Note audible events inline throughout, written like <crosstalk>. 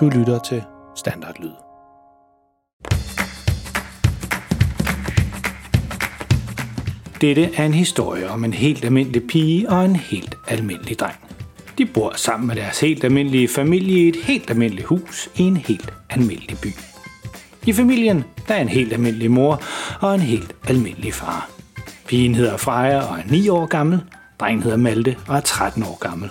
Du lytter til Standardlyd. Dette er en historie om en helt almindelig pige og en helt almindelig dreng. De bor sammen med deres helt almindelige familie i et helt almindeligt hus i en helt almindelig by. I familien der er en helt almindelig mor og en helt almindelig far. Pigen hedder Freja og er 9 år gammel. Drengen hedder Malte og er 13 år gammel.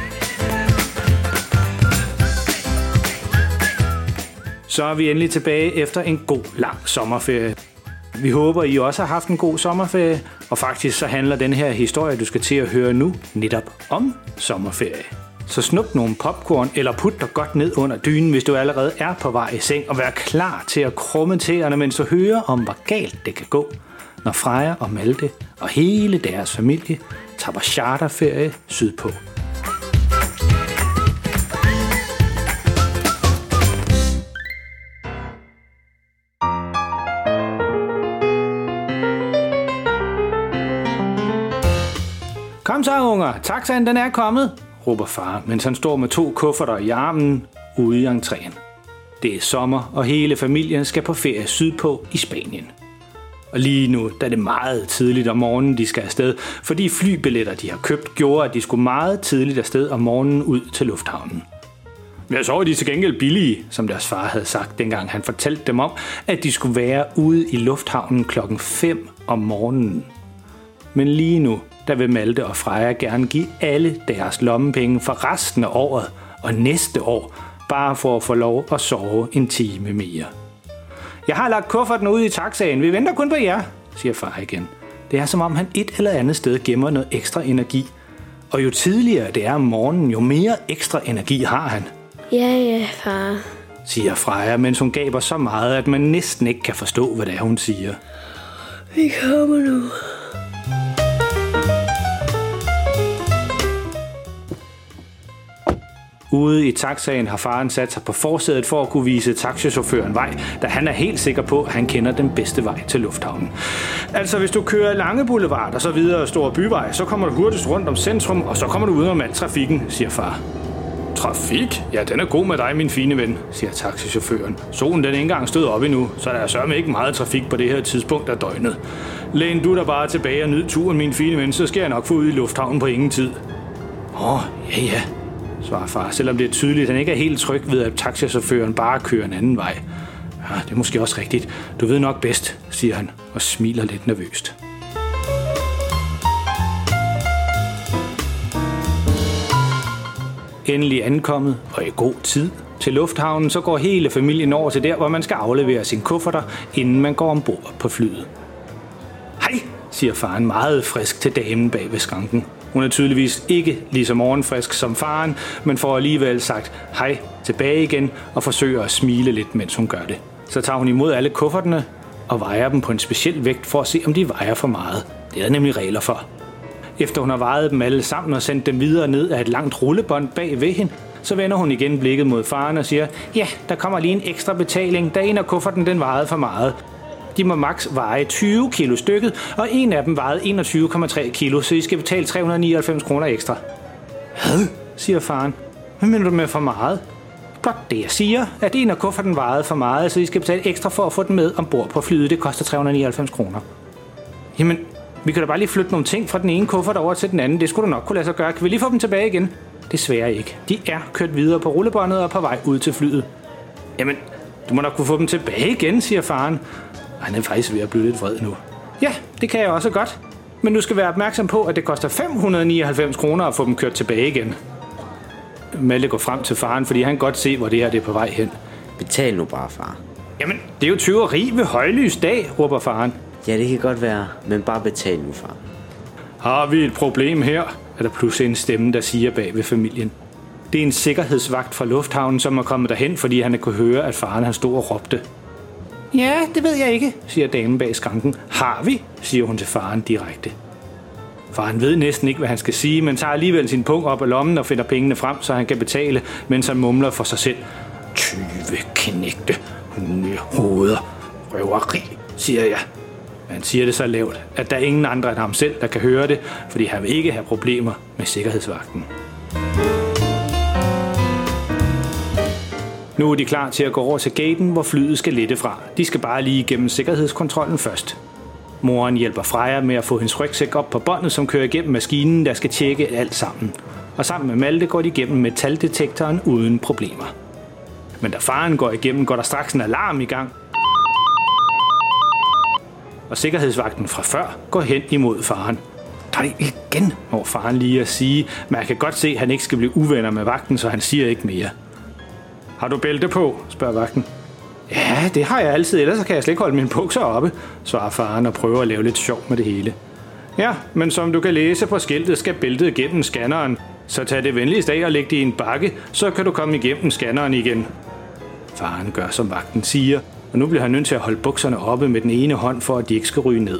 Så er vi endelig tilbage efter en god lang sommerferie. Vi håber, I også har haft en god sommerferie, og faktisk så handler den her historie, du skal til at høre nu, netop om sommerferie. Så snup nogle popcorn eller put dig godt ned under dynen, hvis du allerede er på vej i seng, og vær klar til at krumme tæerne, mens du hører om, hvor galt det kan gå, når Freja og Malte og hele deres familie tager på charterferie sydpå. Kom så, unger. Taxaen, den er kommet, råber far, mens han står med to kufferter i armen ude i entréen. Det er sommer, og hele familien skal på ferie sydpå i Spanien. Og lige nu der er det meget tidligt om morgenen, de skal afsted, fordi flybilletter, de har købt, gjorde, at de skulle meget tidligt afsted om morgenen ud til lufthavnen. Men så var de til gengæld billige, som deres far havde sagt, dengang han fortalte dem om, at de skulle være ude i lufthavnen klokken 5 om morgenen. Men lige nu, der vil Malte og Freja gerne give alle deres lommepenge for resten af året og næste år, bare for at få lov at sove en time mere. Jeg har lagt kufferten ud i taxaen. Vi venter kun på jer, siger far igen. Det er som om han et eller andet sted gemmer noget ekstra energi. Og jo tidligere det er om morgenen, jo mere ekstra energi har han, Ja, ja, far. siger Freja, mens hun gaber så meget, at man næsten ikke kan forstå, hvad det er, hun siger. Vi kommer nu. Ude i taxaen har faren sat sig på forsædet for at kunne vise taxichaufføren vej, da han er helt sikker på, at han kender den bedste vej til lufthavnen. Altså, hvis du kører Lange Boulevard og så videre Store Byvej, så kommer du hurtigst rundt om centrum, og så kommer du udenom al trafikken, siger far. Trafik? Ja, den er god med dig, min fine ven, siger taxichaufføren. Solen den er ikke engang stået op endnu, så der er sørme ikke meget trafik på det her tidspunkt af døgnet. Læn du der bare tilbage og nyd turen, min fine ven, så skal jeg nok få ud i lufthavnen på ingen tid. Åh, oh, ja ja, svarer far, selvom det er tydeligt, at han ikke er helt tryg ved, at taxichaufføren bare kører en anden vej. Ja, det er måske også rigtigt. Du ved nok bedst, siger han og smiler lidt nervøst. Endelig ankommet og i god tid til lufthavnen, så går hele familien over til der, hvor man skal aflevere sine kufferter, inden man går ombord på flyet. Hej, siger faren meget frisk til damen bag ved skranken. Hun er tydeligvis ikke lige så morgenfrisk som faren, men får alligevel sagt hej tilbage igen og forsøger at smile lidt, mens hun gør det. Så tager hun imod alle kuffertene og vejer dem på en speciel vægt for at se, om de vejer for meget. Det er der nemlig regler for. Efter hun har vejet dem alle sammen og sendt dem videre ned af et langt rullebånd bag ved hende, så vender hun igen blikket mod faren og siger, ja, der kommer lige en ekstra betaling, da en af kufferten den vejede for meget. De må maks veje 20 kilo stykket, og en af dem vejede 21,3 kilo, så I skal betale 399 kroner ekstra. Hvad? siger faren. Hvad mener du med for meget? Blot det, jeg siger, at en af kufferten vejede for meget, så I skal betale ekstra for at få den med ombord på flyet. Det koster 399 kroner. Jamen, vi kan da bare lige flytte nogle ting fra den ene kuffert over til den anden. Det skulle du nok kunne lade sig gøre. Kan vi lige få dem tilbage igen? Desværre ikke. De er kørt videre på rullebåndet og på vej ud til flyet. Jamen, du må nok kunne få dem tilbage igen, siger faren. Og han er faktisk ved at blive lidt vred nu. Ja, det kan jeg også godt. Men du skal være opmærksom på, at det koster 599 kroner at få dem kørt tilbage igen. Malte går frem til faren, fordi han kan godt se, hvor det her det er på vej hen. Betal nu bare, far. Jamen, det er jo tyveri ved højlys dag, råber faren. Ja, det kan godt være, men bare betal nu, far. Har vi et problem her? Er der pludselig en stemme, der siger bag ved familien. Det er en sikkerhedsvagt fra lufthavnen, som er kommet derhen, fordi han kunne høre, at faren han stod og råbte. Ja, det ved jeg ikke, siger damen bag skranken. Har vi, siger hun til faren direkte. Faren ved næsten ikke, hvad han skal sige, men tager alligevel sin pung op af lommen og finder pengene frem, så han kan betale, mens han mumler for sig selv. 20 knægte, hoveder, røveri, siger jeg. Men han siger det så lavt, at der er ingen andre end ham selv, der kan høre det, fordi han vil ikke have problemer med sikkerhedsvagten. Nu er de klar til at gå over til gaten, hvor flyet skal lette fra. De skal bare lige igennem sikkerhedskontrollen først. Moren hjælper Freja med at få hendes rygsæk op på båndet, som kører igennem maskinen, der skal tjekke alt sammen. Og sammen med Malte går de igennem metaldetektoren uden problemer. Men da faren går igennem, går der straks en alarm i gang. Og sikkerhedsvagten fra før går hen imod faren. Nej, igen, må faren lige at sige, men jeg kan godt se, at han ikke skal blive uvenner med vagten, så han siger ikke mere. Har du bælte på? spørger vagten. Ja, det har jeg altid, ellers kan jeg slet ikke holde mine bukser oppe, svarer faren og prøver at lave lidt sjov med det hele. Ja, men som du kan læse på skiltet, skal bæltet gennem scanneren. Så tag det venligst af og læg det i en bakke, så kan du komme igennem scanneren igen. Faren gør, som vagten siger, og nu bliver han nødt til at holde bukserne oppe med den ene hånd, for at de ikke skal ryge ned.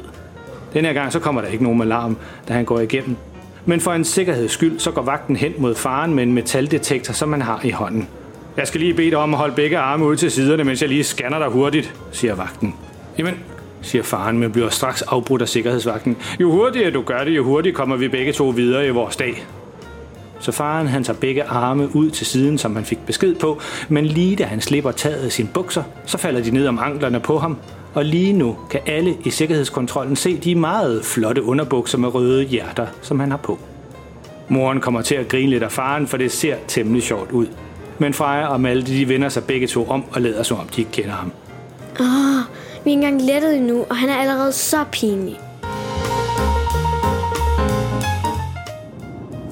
Den her gang så kommer der ikke nogen alarm, da han går igennem. Men for en sikkerheds skyld, så går vagten hen mod faren med en metaldetektor, som han har i hånden. Jeg skal lige bede dig om at holde begge arme ud til siderne, mens jeg lige scanner dig hurtigt, siger vagten. Jamen, siger faren, men bliver straks afbrudt af sikkerhedsvagten. Jo hurtigere du gør det, jo hurtigere kommer vi begge to videre i vores dag. Så faren han tager begge arme ud til siden, som han fik besked på, men lige da han slipper taget af sine bukser, så falder de ned om anklerne på ham, og lige nu kan alle i sikkerhedskontrollen se de meget flotte underbukser med røde hjerter, som han har på. Moren kommer til at grine lidt af faren, for det ser temmelig sjovt ud. Men Freja og Malte de vender sig begge to om og lader som om de ikke kender ham. Åh, oh, vi er ikke engang lettet endnu, og han er allerede så pinlig.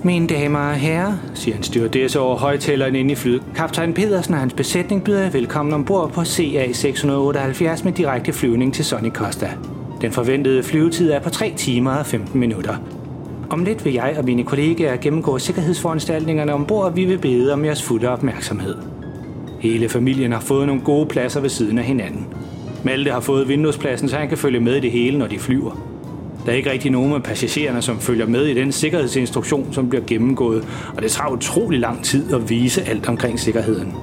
Mine damer og herrer, siger en stewardesse over højtaleren inde i flyet. Kaptajn Pedersen og hans besætning byder jer velkommen ombord på CA 678 med direkte flyvning til Sonny Costa. Den forventede flyvetid er på 3 timer og 15 minutter. Om lidt vil jeg og mine kollegaer gennemgå sikkerhedsforanstaltningerne ombord, og vi vil bede om jeres fulde opmærksomhed. Hele familien har fået nogle gode pladser ved siden af hinanden. Malte har fået vinduespladsen, så han kan følge med i det hele, når de flyver. Der er ikke rigtig nogen af passagererne, som følger med i den sikkerhedsinstruktion, som bliver gennemgået, og det tager utrolig lang tid at vise alt omkring sikkerheden.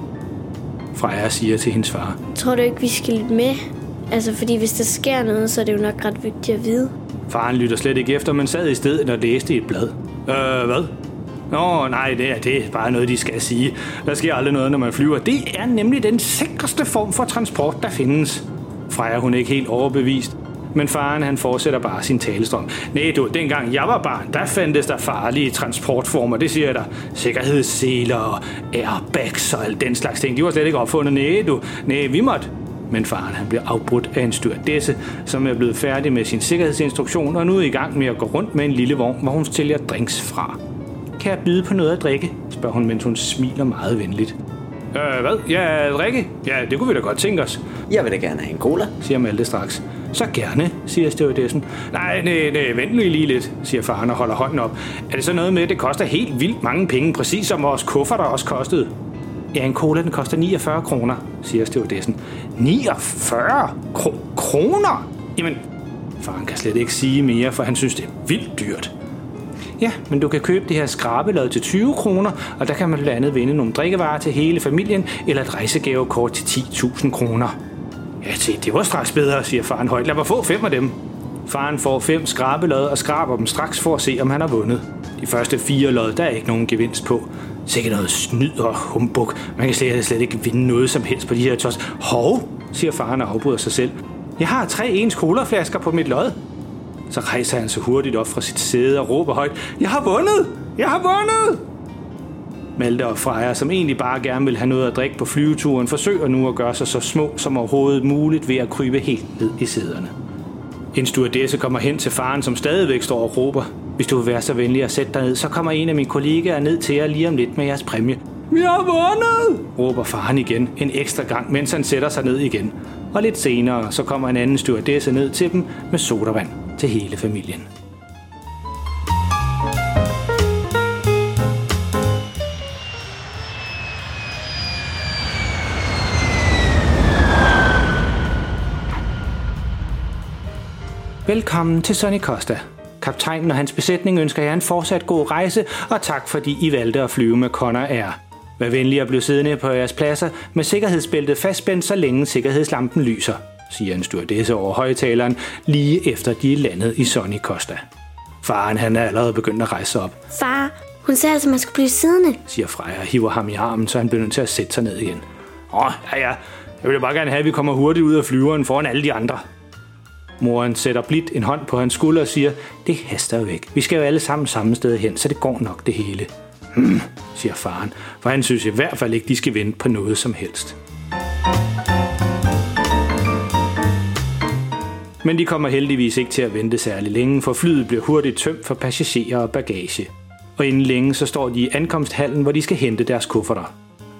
Freja siger til hendes far. Tror du ikke, vi skal lidt med? Altså, fordi hvis der sker noget, så er det jo nok ret vigtigt at vide. Faren lytter slet ikke efter, men sad i stedet og læste et blad. Øh, hvad? Nå, nej, det er, det er bare noget, de skal sige. Der sker aldrig noget, når man flyver. Det er nemlig den sikreste form for transport, der findes. Freja hun er ikke helt overbevist. Men faren han fortsætter bare sin talestrøm. Nej du, dengang jeg var barn, der fandtes der farlige transportformer. Det siger der. Sikkerhedsseler og airbags og alt den slags ting. De var slet ikke opfundet. Nej du, nej vi måtte. Men faren han bliver afbrudt af en stewardesse, som er blevet færdig med sin sikkerhedsinstruktion og nu er i gang med at gå rundt med en lille vogn, hvor hun stiller drinks fra. Kan jeg byde på noget at drikke? spørger hun, mens hun smiler meget venligt. Øh, hvad? Ja, drikke? Ja, det kunne vi da godt tænke os. Jeg vil da gerne have en cola. siger Malte straks. Så gerne, siger stewardessen. Nej, nej, nej, vent nu lige lidt, siger faren og holder hånden op. Er det så noget med, at det koster helt vildt mange penge, præcis som vores kufferter også kostede? Ja, en cola den koster 49 kroner, siger stewardessen. 49 Kro- kroner? Jamen, faren kan slet ikke sige mere, for han synes, det er vildt dyrt. Ja, men du kan købe det her skrabelod til 20 kroner, og der kan man blandt andet vinde nogle drikkevarer til hele familien, eller et rejsegavekort til 10.000 kroner. Ja, se, det var straks bedre, siger faren højt. Lad mig få fem af dem. Faren får fem skrabelod og skraber dem straks for at se, om han har vundet. De første fire lod, der er ikke nogen gevinst på. Sikkert noget snyd og humbug. Man kan slet, slet ikke vinde noget som helst på de her tos. Hov, siger faren og afbryder sig selv. Jeg har tre ens colaflasker på mit lod. Så rejser han så hurtigt op fra sit sæde og råber højt. Jeg har vundet! Jeg har vundet! Malte og Freja, som egentlig bare gerne vil have noget at drikke på flyveturen, forsøger nu at gøre sig så små som overhovedet muligt ved at krybe helt ned i sæderne. En stewardesse kommer hen til faren, som stadigvæk står og råber. Hvis du vil være så venlig at sætte dig ned, så kommer en af mine kollegaer ned til jer lige om lidt med jeres præmie. Vi har vundet! råber faren igen en ekstra gang, mens han sætter sig ned igen. Og lidt senere, så kommer en anden stewardesse ned til dem med sodavand til hele familien. Velkommen til Sonny Costa. Kaptajnen og hans besætning ønsker jer en fortsat god rejse, og tak fordi I valgte at flyve med Connor Air. Vær venlig at blive siddende på jeres pladser med sikkerhedsbæltet fastspændt, så længe sikkerhedslampen lyser, siger en stewardesse over højtaleren, lige efter de er landet i Sonny Costa. Faren han er allerede begyndt at rejse op, Far, hun sagde altså, at man skulle blive siddende. siger Freja og hiver ham i armen, så han bliver nødt til at sætte sig ned igen. Åh, ja ja, jeg vil bare gerne have, at vi kommer hurtigt ud af flyveren foran alle de andre. Moren sætter blidt en hånd på hans skulder og siger, det haster jo ikke. Vi skal jo alle sammen samme sted hen, så det går nok det hele. Hmm, siger faren, for han synes i hvert fald ikke, de skal vente på noget som helst. Men de kommer heldigvis ikke til at vente særlig længe, for flyet bliver hurtigt tømt for passagerer og bagage. Og inden længe så står de i ankomsthallen, hvor de skal hente deres kufferter.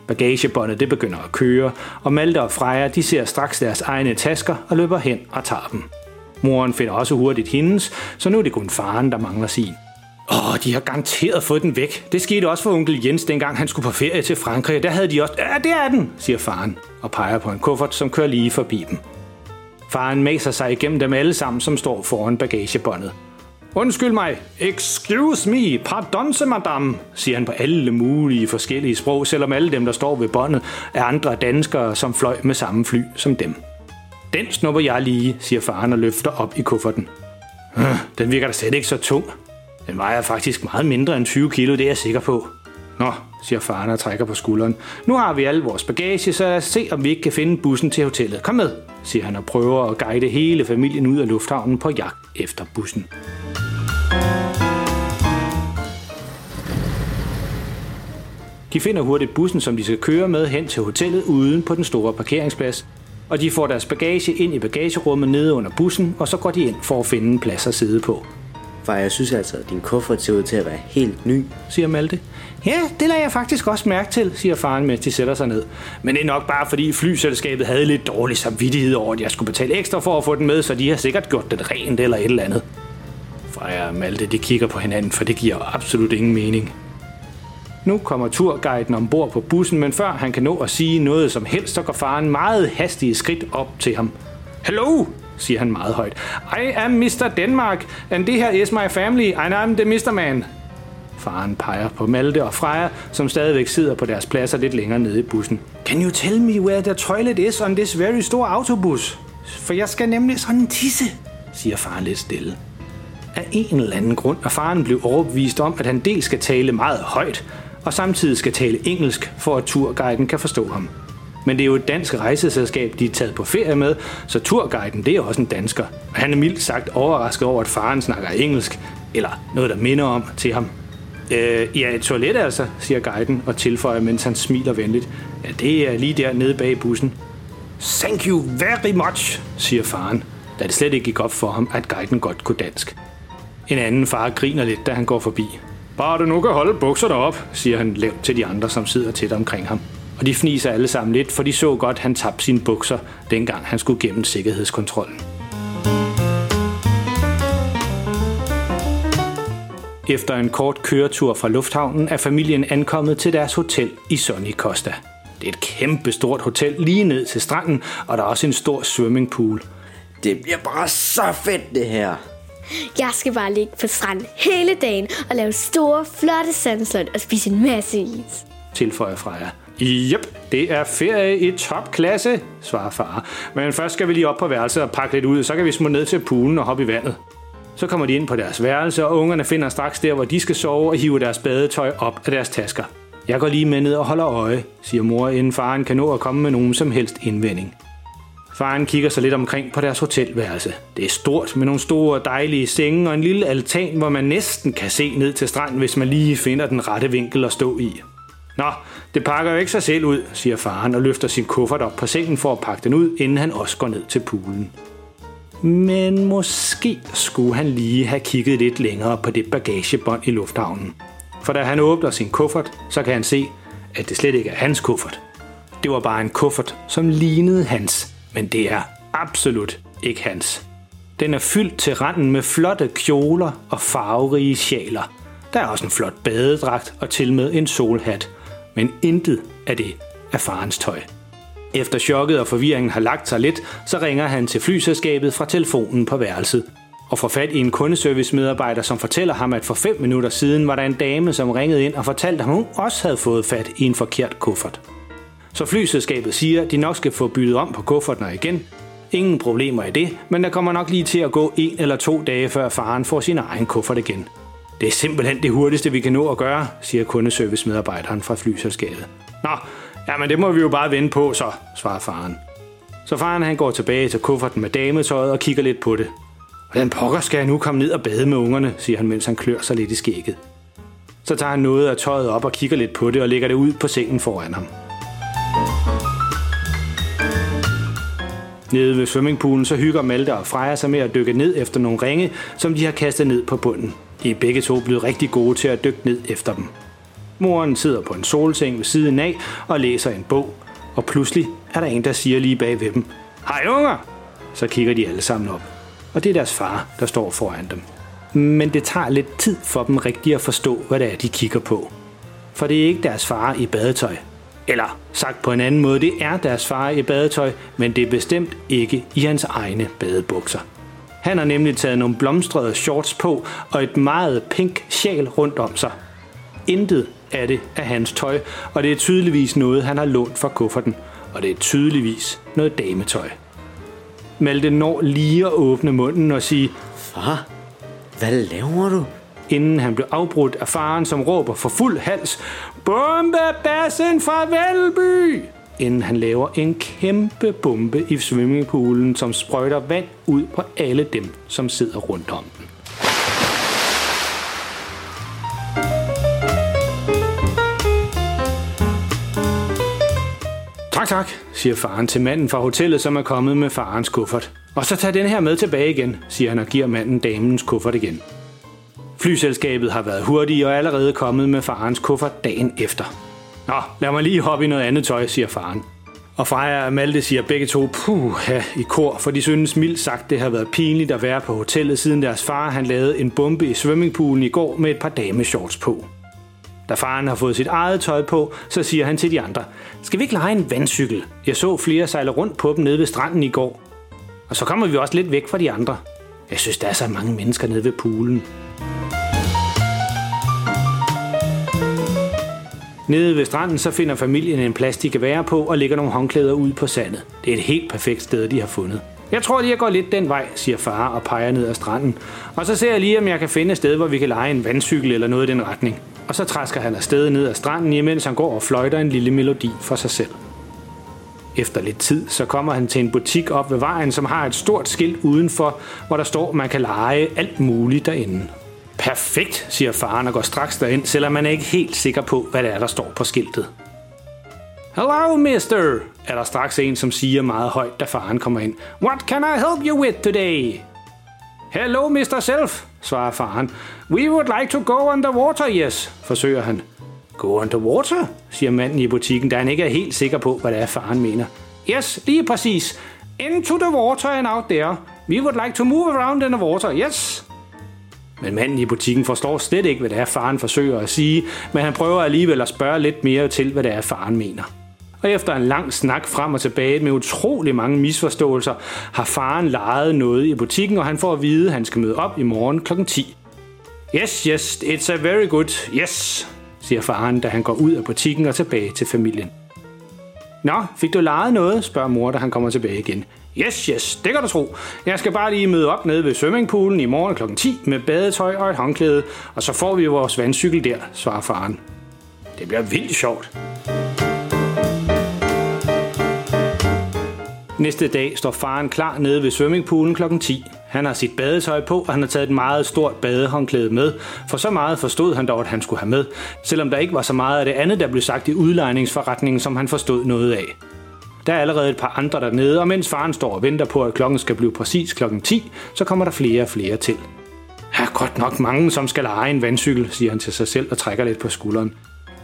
Bagagebåndet det begynder at køre, og Malte og Freja de ser straks deres egne tasker og løber hen og tager dem. Moren finder også hurtigt hendes, så nu er det kun faren, der mangler sin. Åh, de har garanteret fået den væk. Det skete også for onkel Jens, dengang han skulle på ferie til Frankrig. Der havde de også... Ja, det er den, siger faren, og peger på en kuffert, som kører lige forbi dem. Faren maser sig igennem dem alle sammen, som står foran bagagebåndet. Undskyld mig. Excuse me. Pardonse, madame, siger han på alle mulige forskellige sprog, selvom alle dem, der står ved båndet, er andre danskere, som fløj med samme fly som dem. Den snupper jeg lige, siger faren og løfter op i kufferten. Øh, Den virker da slet ikke så tung. Den vejer faktisk meget mindre end 20 kilo, det er jeg sikker på. Nå, siger faren og trækker på skulderen. Nu har vi alle vores bagage, så lad os se, om vi ikke kan finde bussen til hotellet. Kom med, siger han og prøver at guide hele familien ud af lufthavnen på jagt efter bussen. De finder hurtigt bussen, som de skal køre med hen til hotellet uden på den store parkeringsplads, og de får deres bagage ind i bagagerummet nede under bussen, og så går de ind for at finde en plads at sidde på. For jeg synes altså, at din kuffert ser ud til at være helt ny. siger Malte. Ja, det lader jeg faktisk også mærke til, siger faren, mens de sætter sig ned. Men det er nok bare, fordi flyselskabet havde lidt dårlig samvittighed over, at jeg skulle betale ekstra for at få den med, så de har sikkert gjort det rent eller et eller andet. Freja og Malte, de kigger på hinanden, for det giver absolut ingen mening. Nu kommer turguiden ombord på bussen, men før han kan nå at sige noget som helst, så går faren meget hastige skridt op til ham. Hello, siger han meget højt. I am Mr. Denmark, and det her is my family, and I'm the Mr. Man. Faren peger på Malte og Freja, som stadigvæk sidder på deres pladser lidt længere nede i bussen. Can you tell me where the toilet is on this very store autobus? For jeg skal nemlig sådan tisse, siger faren lidt stille. Af en eller anden grund er faren blevet overbevist om, at han dels skal tale meget højt, og samtidig skal tale engelsk, for at turguiden kan forstå ham. Men det er jo et dansk rejseselskab, de er taget på ferie med, så turguiden det er også en dansker. Og han er mildt sagt overrasket over, at faren snakker engelsk, eller noget, der minder om til ham. Øh, ja, et toilet altså, siger guiden og tilføjer, mens han smiler venligt. Ja, det er lige der nede bag bussen. Thank you very much, siger faren, da det slet ikke gik op for ham, at guiden godt kunne dansk. En anden far griner lidt, da han går forbi. Bare du nu kan holde bukserne op, siger han lavt til de andre, som sidder tæt omkring ham. Og de fniser alle sammen lidt, for de så godt, at han tabte sine bukser, dengang han skulle gennem sikkerhedskontrollen. Efter en kort køretur fra lufthavnen er familien ankommet til deres hotel i Sunny Costa. Det er et kæmpe stort hotel lige ned til stranden, og der er også en stor swimmingpool. Det bliver bare så fedt, det her. Jeg skal bare ligge på stranden hele dagen og lave store, flotte sandslot og spise en masse is. tilføjer Freja. Jep, det er ferie i topklasse, svarer far. Men først skal vi lige op på værelset og pakke lidt ud, så kan vi smutte ned til poolen og hoppe i vandet. Så kommer de ind på deres værelse, og ungerne finder straks der, hvor de skal sove og hive deres badetøj op af deres tasker. Jeg går lige med ned og holder øje, siger mor, inden faren kan nå at komme med nogen som helst indvending. Faren kigger sig lidt omkring på deres hotelværelse. Det er stort med nogle store dejlige senge og en lille altan, hvor man næsten kan se ned til stranden, hvis man lige finder den rette vinkel at stå i. Nå, det pakker jo ikke sig selv ud, siger faren og løfter sin kuffert op på sengen for at pakke den ud, inden han også går ned til poolen. Men måske skulle han lige have kigget lidt længere på det bagagebånd i lufthavnen. For da han åbner sin kuffert, så kan han se, at det slet ikke er hans kuffert. Det var bare en kuffert, som lignede hans, men det er absolut ikke hans. Den er fyldt til randen med flotte kjoler og farverige sjaler. Der er også en flot badedragt og til med en solhat. Men intet af det er farens tøj. Efter chokket og forvirringen har lagt sig lidt, så ringer han til flyselskabet fra telefonen på værelset. og får fat i en kundeservice-medarbejder, som fortæller ham, at for 5 minutter siden var der en dame, som ringede ind og fortalte ham, at hun også havde fået fat i en forkert kuffert. Så flyselskabet siger, at de nok skal få byttet om på kufferten igen. Ingen problemer i det, men der kommer nok lige til at gå en eller to dage, før faren får sin egen kuffert igen. Det er simpelthen det hurtigste, vi kan nå at gøre, siger kundeservicemedarbejderen fra flyselskabet. Nå, jamen det må vi jo bare vende på, så, svarer faren. Så faren han går tilbage til kufferten med dametøjet og kigger lidt på det. Hvordan pokker skal jeg nu komme ned og bade med ungerne, siger han, mens han klør sig lidt i skægget. Så tager han noget af tøjet op og kigger lidt på det og lægger det ud på sengen foran ham. Nede ved swimmingpoolen så hygger Malte og Freja sig med at dykke ned efter nogle ringe, som de har kastet ned på bunden. De er begge to blevet rigtig gode til at dykke ned efter dem. Moren sidder på en solseng ved siden af og læser en bog, og pludselig er der en, der siger lige bag ved dem, Hej unger! Så kigger de alle sammen op. Og det er deres far, der står foran dem. Men det tager lidt tid for dem rigtigt at forstå, hvad det er, de kigger på. For det er ikke deres far i badetøj. Eller sagt på en anden måde, det er deres far i badetøj, men det er bestemt ikke i hans egne badebukser. Han har nemlig taget nogle blomstrede shorts på og et meget pink sjal rundt om sig. Intet af det er hans tøj, og det er tydeligvis noget, han har lånt fra kufferten. Og det er tydeligvis noget dametøj. Malte når lige at åbne munden og sige, Far, hvad laver du? inden han blev afbrudt af faren, som råber for fuld hals, Bombebassen fra Valby! Inden han laver en kæmpe bombe i swimmingpoolen, som sprøjter vand ud på alle dem, som sidder rundt om den. Tak, tak, siger faren til manden fra hotellet, som er kommet med farens kuffert. Og så tag den her med tilbage igen, siger han og giver manden damens kuffert igen. Flyselskabet har været hurtige og allerede kommet med farens kuffert dagen efter. Nå, lad mig lige hoppe i noget andet tøj, siger faren. Og Freja og Malte siger begge to puh ja, i kor, for de synes mildt sagt, det har været pinligt at være på hotellet, siden deres far han lavede en bombe i swimmingpoolen i går med et par dameshorts på. Da faren har fået sit eget tøj på, så siger han til de andre, skal vi ikke lege en vandcykel? Jeg så flere sejle rundt på dem nede ved stranden i går. Og så kommer vi også lidt væk fra de andre. Jeg synes, der er så mange mennesker nede ved poolen. Nede ved stranden så finder familien en plads, de kan være på og lægger nogle håndklæder ud på sandet. Det er et helt perfekt sted, de har fundet. Jeg tror lige, jeg går lidt den vej, siger far og peger ned ad stranden. Og så ser jeg lige, om jeg kan finde et sted, hvor vi kan lege en vandcykel eller noget i den retning. Og så træsker han afsted ned ad stranden, imens han går og fløjter en lille melodi for sig selv. Efter lidt tid, så kommer han til en butik op ved vejen, som har et stort skilt udenfor, hvor der står, at man kan lege alt muligt derinde. Perfekt, siger faren og går straks derind, selvom man er ikke helt sikker på, hvad det er, der står på skiltet. Hello, mister, er der straks en, som siger meget højt, da faren kommer ind. What can I help you with today? Hello, Mr. Self, svarer faren. We would like to go underwater, yes, forsøger han. Go underwater, siger manden i butikken, da han ikke er helt sikker på, hvad det er, faren mener. Yes, lige præcis. Into the water and out there. We would like to move around in the water, yes. Men manden i butikken forstår slet ikke, hvad det er, faren forsøger at sige, men han prøver alligevel at spørge lidt mere til, hvad det er, faren mener. Og efter en lang snak frem og tilbage med utrolig mange misforståelser, har faren lejet noget i butikken, og han får at vide, at han skal møde op i morgen kl. 10. Yes, yes, it's a very good, yes, siger faren, da han går ud af butikken og tilbage til familien. Nå, fik du lejet noget, spørger mor, da han kommer tilbage igen. Yes, yes, det kan du tro. Jeg skal bare lige møde op nede ved swimmingpoolen i morgen kl. 10 med badetøj og et håndklæde, og så får vi vores vandcykel der, svarer faren. Det bliver vildt sjovt. Næste dag står faren klar nede ved swimmingpoolen kl. 10. Han har sit badetøj på, og han har taget et meget stort badehåndklæde med, for så meget forstod han dog, at han skulle have med, selvom der ikke var så meget af det andet, der blev sagt i udlejningsforretningen, som han forstod noget af. Der er allerede et par andre dernede, og mens faren står og venter på, at klokken skal blive præcis klokken 10, så kommer der flere og flere til. Der er godt nok mange, som skal lege en vandcykel, siger han til sig selv og trækker lidt på skulderen.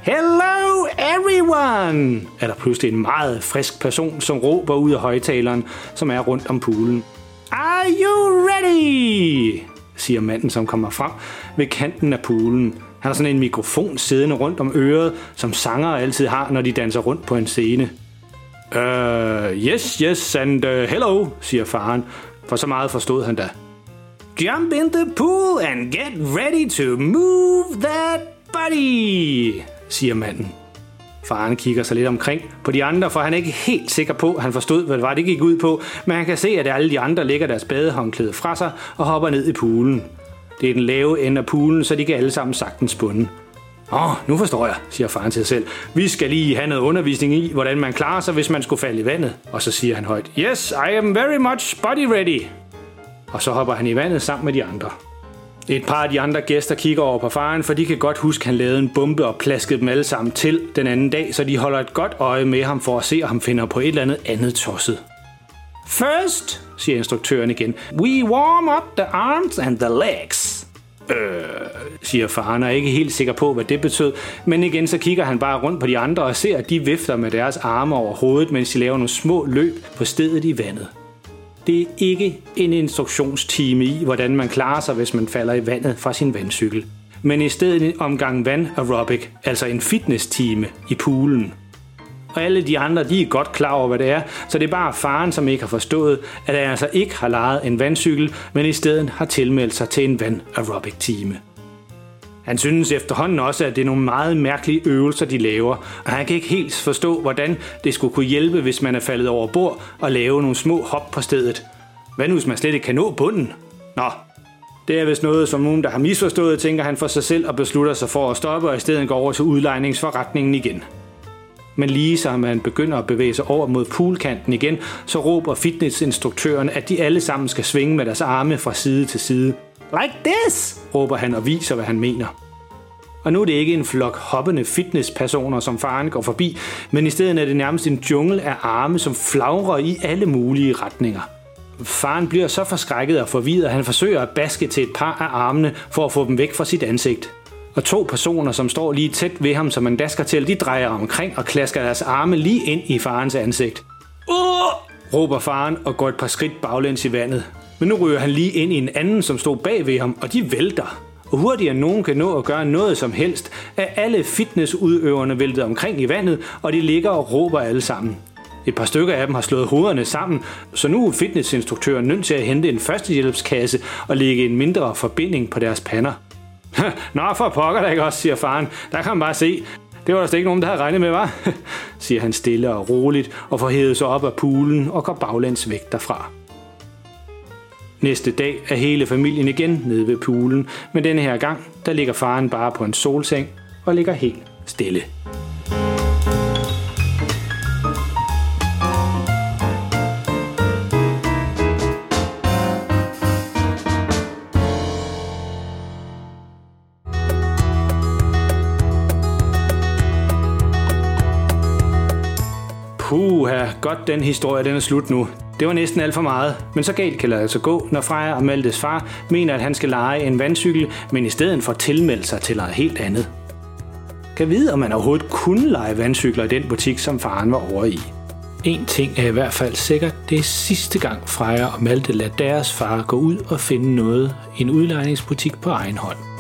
Hello everyone! er der pludselig en meget frisk person, som råber ud af højtaleren, som er rundt om poolen. Are you ready? siger manden, som kommer frem ved kanten af poolen. Han har sådan en mikrofon siddende rundt om øret, som sanger altid har, når de danser rundt på en scene. Uh, yes, yes, and uh, hello, siger faren, for så meget forstod han da. Jump in the pool and get ready to move that body, siger manden. Faren kigger sig lidt omkring på de andre, for han er ikke helt sikker på, at han forstod, hvad det var, det gik ud på, men han kan se, at alle de andre lægger deres badehåndklæde fra sig og hopper ned i poolen. Det er den lave ende af poolen, så de kan alle sammen sagtens bunde. Åh, oh, nu forstår jeg, siger faren til sig selv. Vi skal lige have noget undervisning i, hvordan man klarer sig, hvis man skulle falde i vandet. Og så siger han højt, Yes, I am very much body ready. Og så hopper han i vandet sammen med de andre. Et par af de andre gæster kigger over på faren, for de kan godt huske, at han lavede en bombe og plaskede dem alle sammen til den anden dag, så de holder et godt øje med ham for at se, om han finder på et eller andet andet tosset. First, siger instruktøren igen, we warm up the arms and the legs. Øh, siger faren, og er ikke helt sikker på, hvad det betød. Men igen, så kigger han bare rundt på de andre og ser, at de vifter med deres arme over hovedet, mens de laver nogle små løb på stedet i vandet. Det er ikke en instruktionstime i, hvordan man klarer sig, hvis man falder i vandet fra sin vandcykel. Men i stedet en omgang vand aerobic, altså en fitness-time i poolen. Og alle de andre, de er godt klar over, hvad det er, så det er bare faren, som ikke har forstået, at han altså ikke har lejet en vandcykel, men i stedet har tilmeldt sig til en vand aerobic time. Han synes efterhånden også, at det er nogle meget mærkelige øvelser, de laver, og han kan ikke helt forstå, hvordan det skulle kunne hjælpe, hvis man er faldet over bord og lave nogle små hop på stedet. Hvad nu, hvis man slet ikke kan nå bunden? Nå, det er vist noget, som nogen, der har misforstået, tænker han for sig selv og beslutter sig for at stoppe og i stedet gå over til udlejningsforretningen igen. Men lige som man begynder at bevæge sig over mod poolkanten igen, så råber fitnessinstruktøren, at de alle sammen skal svinge med deres arme fra side til side. Like this, råber han og viser, hvad han mener. Og nu er det ikke en flok hoppende fitnesspersoner, som faren går forbi, men i stedet er det nærmest en jungle af arme, som flagrer i alle mulige retninger. Faren bliver så forskrækket og forvirret, at han forsøger at baske til et par af armene for at få dem væk fra sit ansigt. Og to personer, som står lige tæt ved ham, som han dasker til, de drejer omkring og klasker deres arme lige ind i farens ansigt. Uh! råber faren og går et par skridt baglæns i vandet. Men nu ryger han lige ind i en anden, som stod bag ved ham, og de vælter. Og hurtigere nogen kan nå at gøre noget som helst, er alle fitnessudøverne væltet omkring i vandet, og de ligger og råber alle sammen. Et par stykker af dem har slået hovederne sammen, så nu er fitnessinstruktøren nødt til at hente en førstehjælpskasse og lægge en mindre forbinding på deres pander. Nå, for pokker da ikke også, siger faren. Der kan man bare se. Det var der slet ikke nogen, der havde regnet med, var? <laughs> siger han stille og roligt og får hævet sig op af poolen og går baglæns væk derfra. Næste dag er hele familien igen nede ved poolen, men denne her gang, der ligger faren bare på en solseng og ligger helt stille. Godt den historie, den er slut nu. Det var næsten alt for meget, men så galt kan det altså gå, når Freja og Maltes far mener, at han skal lege en vandcykel, men i stedet for tilmelde sig til noget helt andet. Kan vide, om man overhovedet kunne lege vandcykler i den butik, som faren var over i. En ting er i hvert fald sikkert, det er sidste gang Freja og Malte lader deres far gå ud og finde noget i en udlejningsbutik på egen hånd.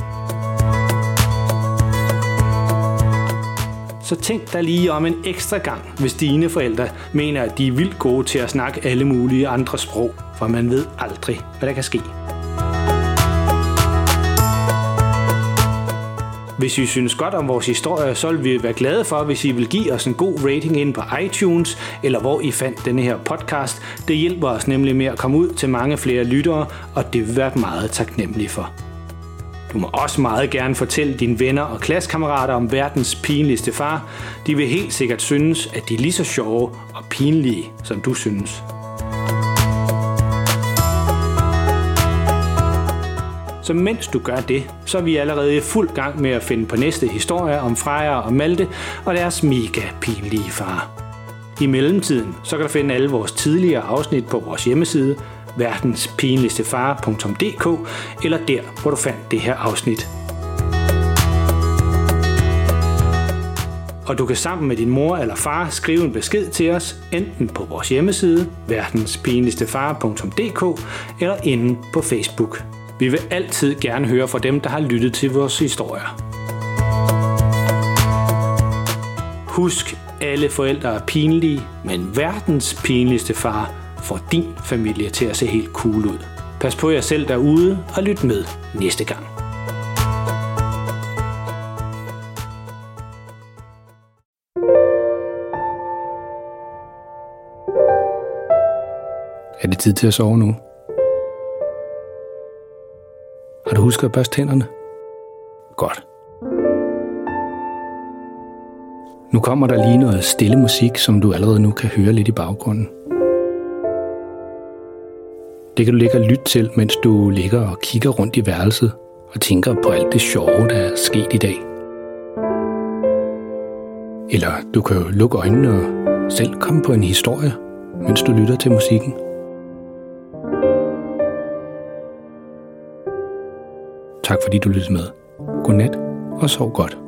Så tænk dig lige om en ekstra gang, hvis dine forældre mener, at de er vildt gode til at snakke alle mulige andre sprog, for man ved aldrig, hvad der kan ske. Hvis I synes godt om vores historie, så vil vi være glade for, hvis I vil give os en god rating ind på iTunes, eller hvor I fandt denne her podcast. Det hjælper os nemlig med at komme ud til mange flere lyttere, og det vil være meget taknemmelige for. Du må også meget gerne fortælle dine venner og klassekammerater om verdens pinligste far. De vil helt sikkert synes, at de er lige så sjove og pinlige, som du synes. Så mens du gør det, så er vi allerede i fuld gang med at finde på næste historie om Freja og Malte og deres mega pinlige far. I mellemtiden så kan du finde alle vores tidligere afsnit på vores hjemmeside verdenspinligstefar.dk eller der, hvor du fandt det her afsnit. Og du kan sammen med din mor eller far skrive en besked til os, enten på vores hjemmeside, verdenspinligstefar.dk, eller inde på Facebook. Vi vil altid gerne høre fra dem, der har lyttet til vores historier. Husk, alle forældre er pinlige, men verdens pinligste far får din familie til at se helt cool ud. Pas på jer selv derude og lyt med næste gang. Er det tid til at sove nu? Har du husket at børste tænderne? Godt. Nu kommer der lige noget stille musik, som du allerede nu kan høre lidt i baggrunden. Det kan du ligge og lytte til, mens du ligger og kigger rundt i værelset og tænker på alt det sjove, der er sket i dag. Eller du kan jo lukke øjnene og selv komme på en historie, mens du lytter til musikken. Tak fordi du lyttede med. Godnat og sov godt.